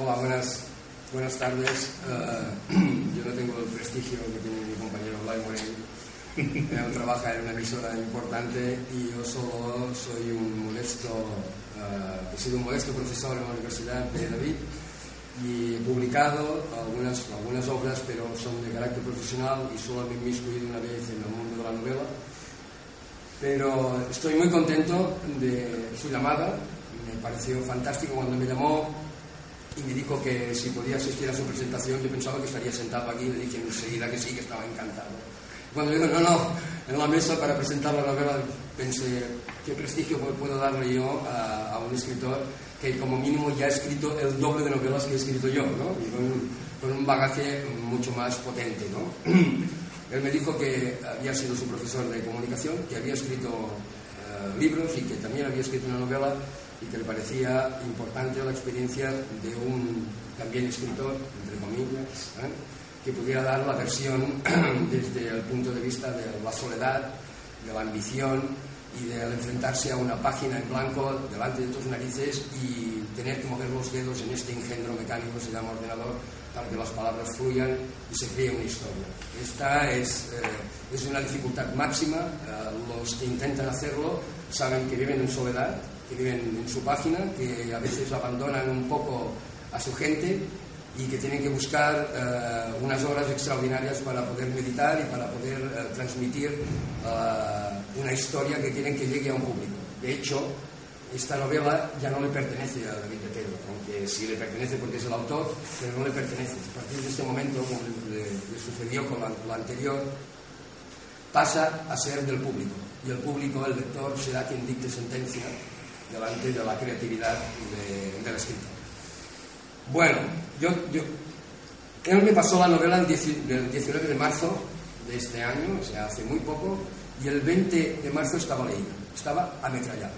Hola, buenas, buenas tardes. Uh, yo no tengo el prestigio que tiene mi compañero Moreno. Él trabaja en una emisora importante y yo solo soy un molesto, uh, he sido un molesto profesor en la Universidad de David y he publicado algunas, algunas obras, pero son de carácter profesional y solo me he inmiscuido una vez en el mundo de la novela. Pero estoy muy contento de su llamada, me pareció fantástico cuando me llamó y me dijo que si podía asistir a su presentación, yo pensaba que estaría sentado aquí y le dije enseguida que sí, que estaba encantado. Cuando dijo, no, no, en la mesa para presentar la novela, pensé, ¿qué prestigio puedo darle yo a, a un escritor que como mínimo ya ha escrito el doble de novelas que he escrito yo, ¿no? Y con, con un bagaje mucho más potente, ¿no? Él me dijo que había sido su profesor de comunicación, que había escrito uh, libros y que también había escrito una novela y que le parecía importante la experiencia de un también escritor, entre comillas, ¿eh? que pudiera dar la versión desde el punto de vista de la soledad, de la ambición y de enfrentarse a una página en blanco delante de tus narices y tener que mover los dedos en este engendro mecánico que se llama ordenador para que las palabras fluyan y se cree una historia. Esta es, eh, es una dificultad máxima. Eh, los que intentan hacerlo saben que viven en soledad, que viven en su página, que a veces abandonan un poco a su gente y que tienen que buscar eh, unas horas extraordinarias para poder meditar y para poder eh, transmitir eh, una historia que quieren que llegue a un público. De hecho, esta novela ya no le pertenece a David de Pedro, aunque sí le pertenece porque es el autor, pero no le pertenece. A partir de este momento, como le, le sucedió con la, la anterior, pasa a ser del público. Y el público, el lector, será quien dicte sentencia delante de la creatividad de, del escritor. Bueno, yo, yo, él me pasó la novela el 19 de marzo de este año, o sea, hace muy poco, y el 20 de marzo estaba leída, estaba ametrallada.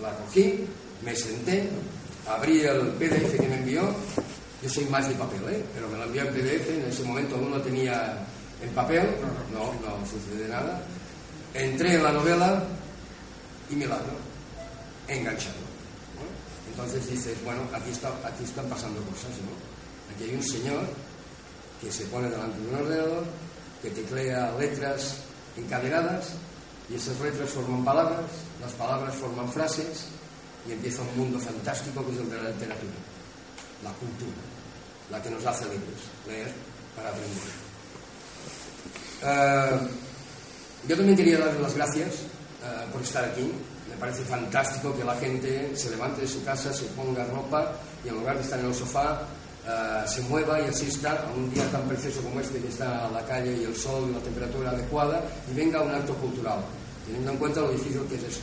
La cogí, me senté, abrí el PDF que me envió, yo soy más de papel, ¿eh? pero me lo envió en PDF, en ese momento aún no tenía en papel, no, no sucede nada. Entré en la novela y milagro, enganchado. Entonces dices, bueno, aquí, aquí están pasando cosas, ¿no? Aquí hay un señor que se pone delante de un ordenador, que teclea letras encadenadas, y esas letras forman palabras, las palabras forman frases, y empieza un mundo fantástico que es el de la literatura, la cultura, la que nos hace libres, leer para aprender. Uh, yo también quería darles las gracias uh, por estar aquí, parece fantástico que la gente se levante de su casa, se ponga ropa y en lugar de estar en el sofá uh, se mueva y asista a un día tan precioso como este que está la calle y el sol y la temperatura adecuada y venga a un acto cultural, teniendo en cuenta lo difícil que es eso.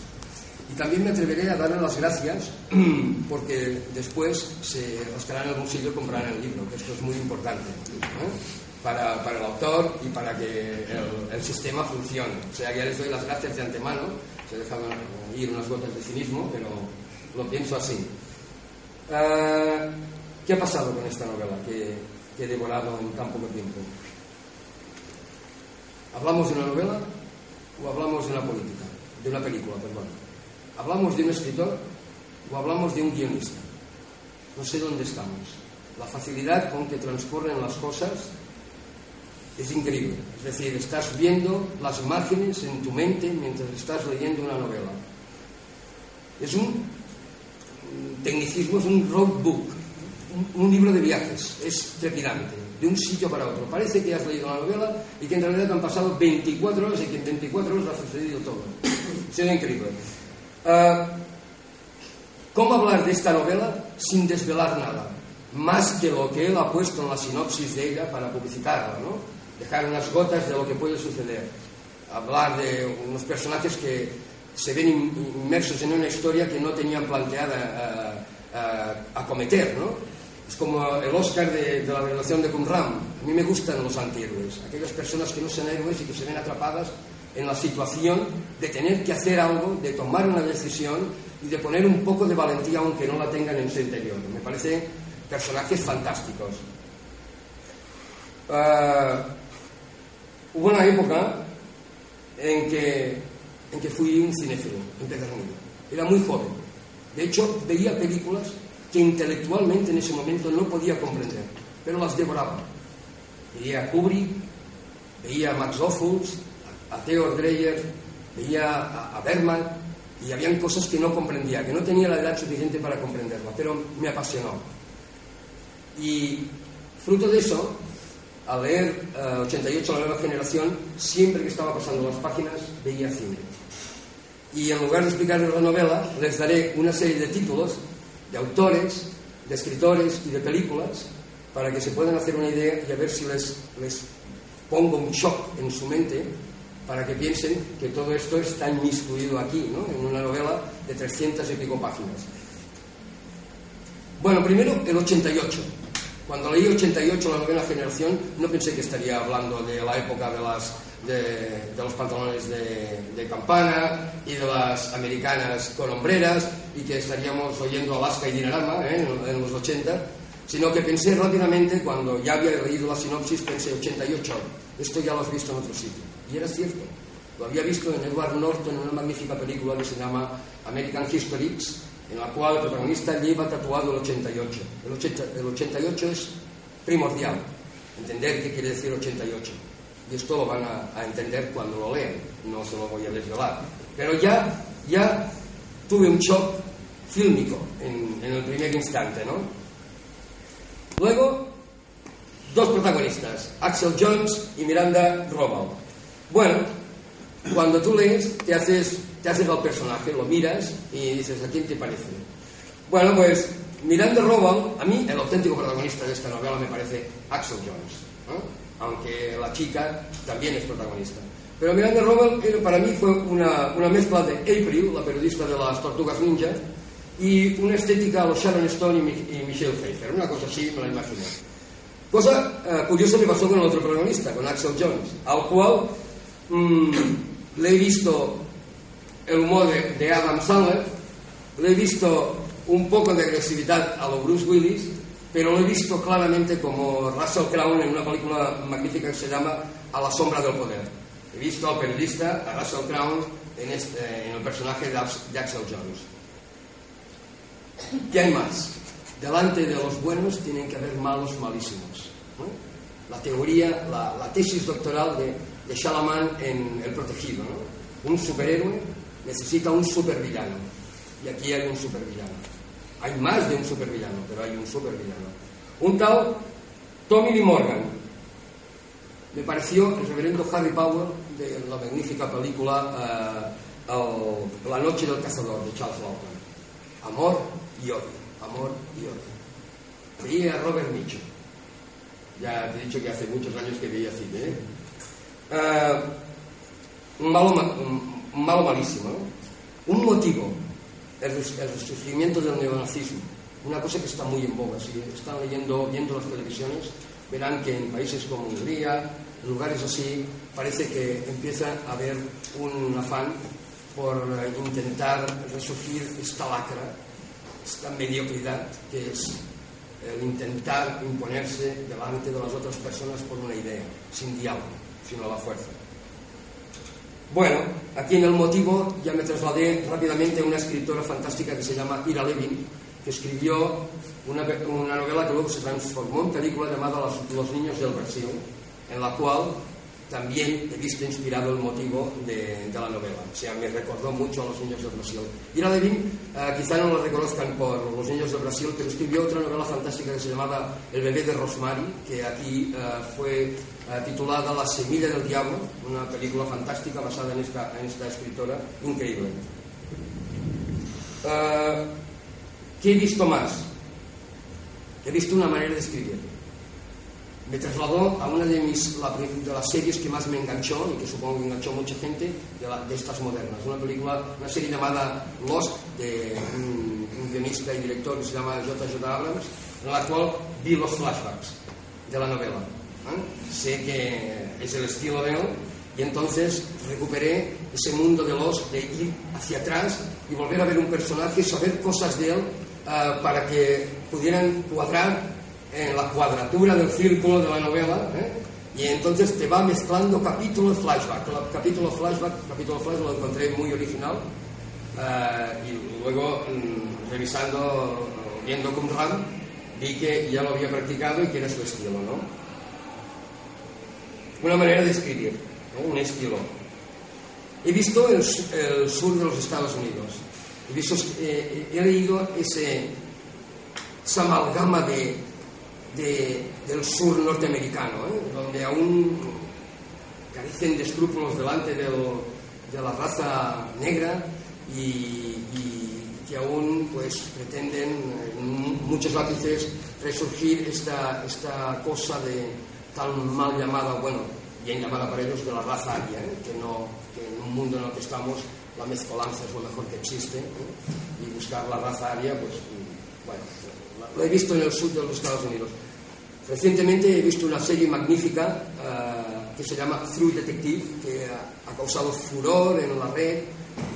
Y también me atreveré a darle las gracias porque después se rascarán en el bolsillo y comprarán el libro, que esto es muy importante. Para, para, el autor y para que el, el, sistema funcione. O sea, ya les doy las gracias de antemano se he ir unas gotas de cinismo, pero lo pienso así. Uh, ¿Qué ha pasado con esta novela que, que, he devorado en tan poco tiempo? ¿Hablamos de una novela o hablamos de una política? De una película, perdón. ¿Hablamos de un escritor o hablamos de un guionista? No sé dónde estamos. La facilidad con que transcurren las cosas es increíble. Es decir, estás viendo las imágenes en tu mente mientras estás leyendo una novela. Es un tecnicismo, es un roadbook, un, un, libro de viajes. Es trepidante, de un sitio para otro. Parece que has leído la novela y que en realidad han pasado 24 horas y que en 24 horas ha sucedido todo. Es increíble. Uh, ¿Cómo hablar de esta novela sin desvelar nada? Más que lo que él ha puesto en la sinopsis de ella para publicitarla, ¿no? Dejar unas gotas de lo que puede suceder, hablar de unos personajes que se ven inmersos en una historia que no tenían planteada eh, acometer, ¿no? Es como el Oscar de, de la revelación de Qumran. A mí me gustan los antihéroes, aquellas personas que no son héroes y que se ven atrapadas en la situación de tener que hacer algo, de tomar una decisión y de poner un poco de valentía aunque no la tengan en su interior. Me parece personajes fantásticos. Uh, hubo una época en que, en que fui un cinéfilo empedernido. Era muy joven. De hecho, veía películas que intelectualmente en ese momento no podía comprender, pero las devoraba. Veía a Kubrick, veía a Max Ophuls, a Theo Dreyer, veía a, a Bergman, y habían cosas que no comprendía, que no tenía la edad suficiente para comprenderla, pero me apasionó. Y fruto de eso, al leer 88 La Nueva Generación, siempre que estaba pasando las páginas, veía cine. Y en lugar de explicarles la novela, les daré una serie de títulos, de autores, de escritores y de películas, para que se puedan hacer una idea y a ver si les, les pongo un shock en su mente para que piensen que todo esto está inmiscuido aquí, ¿no? en una novela de 300 y pico páginas. Bueno, primero el 88. Cuando leí 88, la novena generación, no pensé que estaría hablando de la época de, las, de, de los pantalones de, de, campana y de las americanas con hombreras y que estaríamos oyendo Alaska y Dinarama ¿eh? en, en los 80, sino que pensé rápidamente, cuando ya había leído la sinopsis, pensé 88, esto ya lo has visto en otro sitio. Y era cierto. Lo había visto en Edward Norton en una magnífica película que se llama American History X, en la cual el protagonista lleva tatuado el 88. El, 80, el 88 es primordial, entender qué quiere decir 88. Y esto lo van a, a, entender cuando lo lean, no se lo voy a desvelar. Pero ya, ya tuve un shock fílmico en, en el primer instante, ¿no? Luego, dos protagonistas, Axel Jones y Miranda Robal. Bueno, cuando tú lees, te haces, te haces al personaje, lo miras y dices, ¿a quién te parece? Bueno, pues Miranda Robal, a mí el auténtico protagonista de esta novela me parece Axel Jones, aunque la chica también es protagonista. Pero Miranda Robal para mí fue una, una mezcla de April, la periodista de las Tortugas Ninja, y una estética a los Sharon Stone y, y Michelle Pfeiffer, una cosa así me la imaginé. Cosa eh, curiosa me pasó con el otro protagonista, con Axel Jones, al cual mmm, le he visto el humor de, de, Adam Sandler, le he visto un poco de agresividad a lo Bruce Willis, pero lo he visto claramente como Russell Crowe en una película magnífica que se llama A la sombra del poder. He visto al periodista, a Russell Crowe, en, este, en el personaje de Axel Jones. ¿Qué hay más? Delante de los buenos tienen que haber malos malísimos. ¿no? La teoría, la, la, tesis doctoral de, de Shalaman en El Protegido. ¿no? Un superhéroe necesita un supervillano. Y aquí hay un supervillano. Hay más de un supervillano, pero hay un supervillano. Un tal Tommy Lee Morgan. Me pareció el reverendo Harry Power de la magnífica película el, La noche del cazador de Charles Lawton. Amor y odio, amor y odio. Veía a Robert Mitchum. Ya te he dicho que hace muchos años que veía cine. ¿eh? Uh, malo, malísimo. Un motivo, el, el del neonazismo. Una cosa que está muy en boga. Si están leyendo, viendo las televisiones, verán que en países como Hungría, lugares así, parece que empieza a haber un afán por intentar resurgir esta lacra esta mediocridad que es el intentar imponerse delante de las otras personas por una idea, sin diálogo, sino a la fuerza. Bueno, aquí en el motivo ya me trasladé rápidamente a una escritora fantástica que se llama Ira Levin, que escribió una, novela que luego se transformó en película llamada Los, Los Niños del Brasil, en la cual también he visto inspirado el motivo de, de, la novela. O sea, me recordó mucho a Los Niños del Brasil. Ira Levin, eh, quizá no lo reconozcan por Los Niños del Brasil, pero escribió otra novela fantástica que se llamaba El bebé de Rosemary, que aquí eh, fue eh, titulada La semilla del diablo, una película fantástica basada en esta, en esta escritora, increíble. Eh, ¿Qué he visto más? He visto una manera de escribir me trasladó a una de, mis, la, de las series que más me enganchó y que supongo que enganchó mucha gente de, la, de estas modernas. Una película, una serie llamada Lost de un, un guionista y director que se llama J.J. Abrams, en la cual vi los flashbacks de la novela. Sé que es el estilo de él y entonces recuperé ese mundo de los de ir hacia atrás y volver a ver un personaje, saber cosas de él uh, para que pudieran cuadrar en la cuadratura del círculo de la novela. ¿eh? Y entonces te va mezclando capítulo flashback. Capítulo flashback, capítulo flashback lo encontré muy original. Uh, y luego, mm, revisando, viendo Qumran, vi que ya lo había practicado y que era su estilo, ¿no? Una manera de escribir, un estilo. He visto el, el, sur de los Estados Unidos. He, visto, eh, he leído ese, esa amalgama de, de, del sur norteamericano, ¿eh? donde aún carecen de escrúpulos delante del, de la raza negra y, que aún pues, pretenden en muchos lápices resurgir esta, esta cosa de tan mal llamada, bueno, bien llamada para ellos, de la raza aria, ¿eh? que, no, que en un mundo en el que estamos la mezcolanza es lo mejor que existe ¿eh? y buscar la raza aria, pues bueno, lo he visto en el sur de los Estados Unidos. Recientemente he visto una serie magnífica que se llama True Detective, que ha, ha, causado furor en la red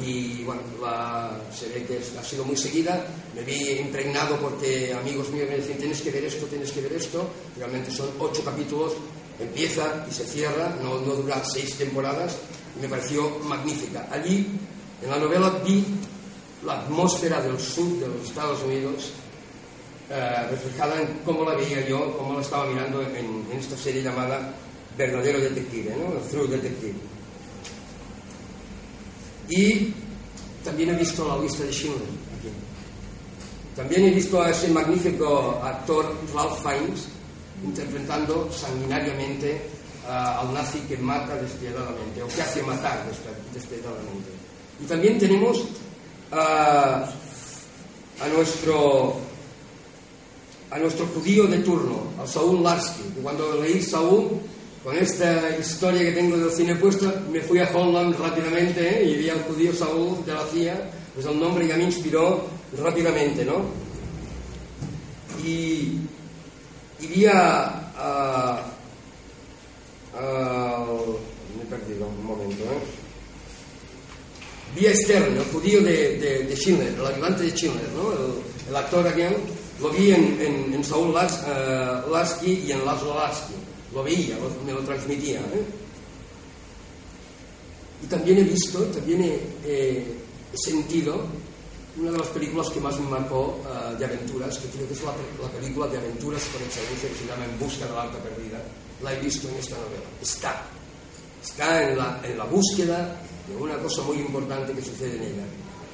y bueno, la, se ve que ha sido muy seguida. Me vi impregnado porque amigos míos me decían tienes que ver esto, tienes que ver esto. Realmente son ocho capítulos, empieza y se cierra, no, no dura seis temporadas y me pareció magnífica. Allí, en la novela, vi la atmósfera del sur de los Estados Unidos eh, reflejada en cómo la veía yo, cómo la estaba mirando en, en esta serie llamada Verdadero Detective, ¿no? True Detective. Y también he visto la lista de Schindler aquí. También he visto a ese magnífico actor Ralph Fiennes interpretando sanguinariamente uh, al nazi que mata despiadadamente, o que hace matar despiadadamente. Y también tenemos uh, a nuestro a nuestro judío de turno, a Saúl Larsky, cuando leí Saúl, con esta historia que tengo del cine puesto, me fui a Holland rápidamente ¿eh? y vi al judío Saúl de la CIA, pues el nombre ya me inspiró rápidamente, ¿no? Y, y vi a, a, a, me he perdido un momento, ¿eh? Vi a Stern, el judío de, de, de Schindler, el ayudante de Schindler, ¿no? El, el actor aquel lo vi en, en, en Saúl uh, Lasky y en Laszlo Lasky. Lo veía, lo, me lo transmitía. ¿eh? Y también he visto, también he, he, sentido una de las películas que más me marcó uh, de aventuras, que creo que es la, la, película de aventuras por excelencia que se llama En busca de la alta perdida. La he visto en esta novela. Está. Está en la, en la búsqueda de una cosa muy importante que sucede en ella.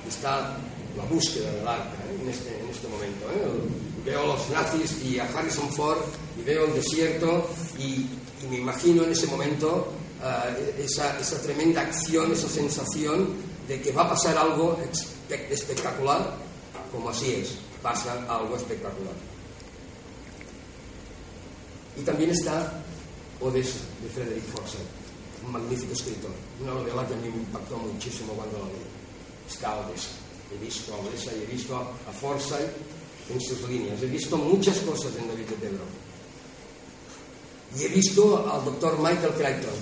Está la búsqueda del arca ¿eh? en, este, en este momento. ¿eh? Veo a los nazis y a Harrison Ford y veo el desierto y, me imagino en ese momento esa, esa, tremenda acción, esa sensación de que va a pasar algo espectacular, como así es, pasa algo espectacular. Y también está Odessa, de Frederick Forsyth, un magnífico escritor, una novela que a mí me impactó muchísimo cuando la leí. Está Odessa he visto a Odessa y he visto a Forsyth en sus líneas. He visto muchas cosas en David de Pedro. Y he visto al doctor Michael Crichton,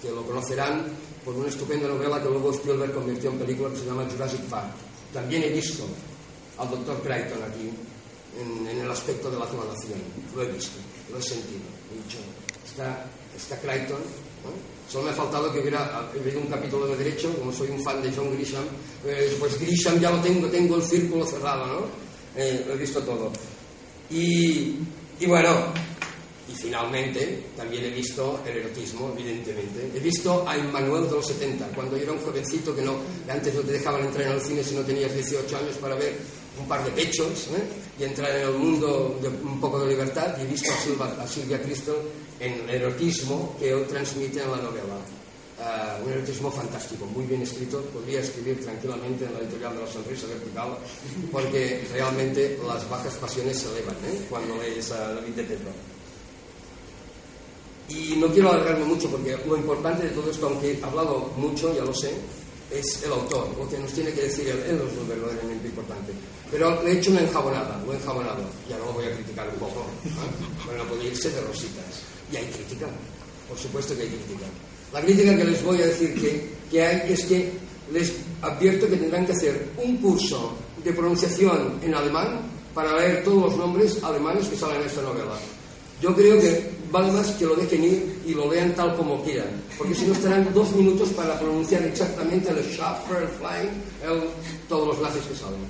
que lo conocerán por una estupenda novela que luego Spielberg convirtió en película que se llama Jurassic Park. También he visto al doctor Crichton aquí, en, en el aspecto de la clonación. Lo he visto, lo he sentido. He dicho, está, está Crichton, ¿no? Solo me ha faltado que hubiera habido un capítulo de derecho, como soy un fan de John Grisham, eh, pues Grisham ya lo tengo, tengo el círculo cerrado, ¿no? Eh, lo he visto todo. Y, y, bueno, y finalmente también he visto el erotismo, evidentemente. He visto a Emmanuel de los 70, cuando yo era un jovencito que no, antes no te dejaban entrar en el cine si no tenías 18 años para ver un par de pechos ¿eh? y entrar en el mundo de un poco de libertad. Y he visto a, Silva, a Silvia Crystal en el erotismo que él transmite en la novela. Uh, un erotismo fantástico, muy bien escrito. Podría escribir tranquilamente en la editorial de la sonrisa vertical, porque realmente las bajas pasiones se elevan ¿eh? cuando lees a David de Pedro. Y no quiero alargarme mucho, porque lo importante de todo esto, aunque he hablado mucho, ya lo sé, es el autor, lo que nos tiene que decir él, él es lo verdaderamente importante. Pero le he hecho una enjabonada, lo he enjabonado, ya lo voy a criticar un poco, ¿eh? bueno, puede irse de rositas. Y hay crítica, por supuesto que hay crítica. La crítica que les voy a decir que, que hay es que les advierto que tendrán que hacer un curso de pronunciación en alemán para leer todos los nombres alemanes que salen en esta novela. Yo creo que vale más que lo dejen ir y lo vean tal como quieran, porque si no estarán dos minutos para pronunciar exactamente el Schaffer, el Flying, el, todos los nazis que salen.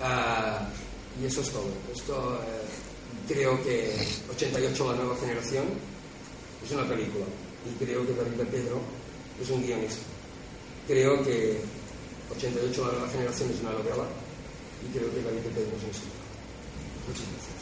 Uh, y eso es todo. Esto uh, creo que 88 la nueva generación es una película y creo que David Pedro es un guionista. Creo que 88 la nueva generación es una novela y creo que David Pedro es un escritor. Muchas gracias.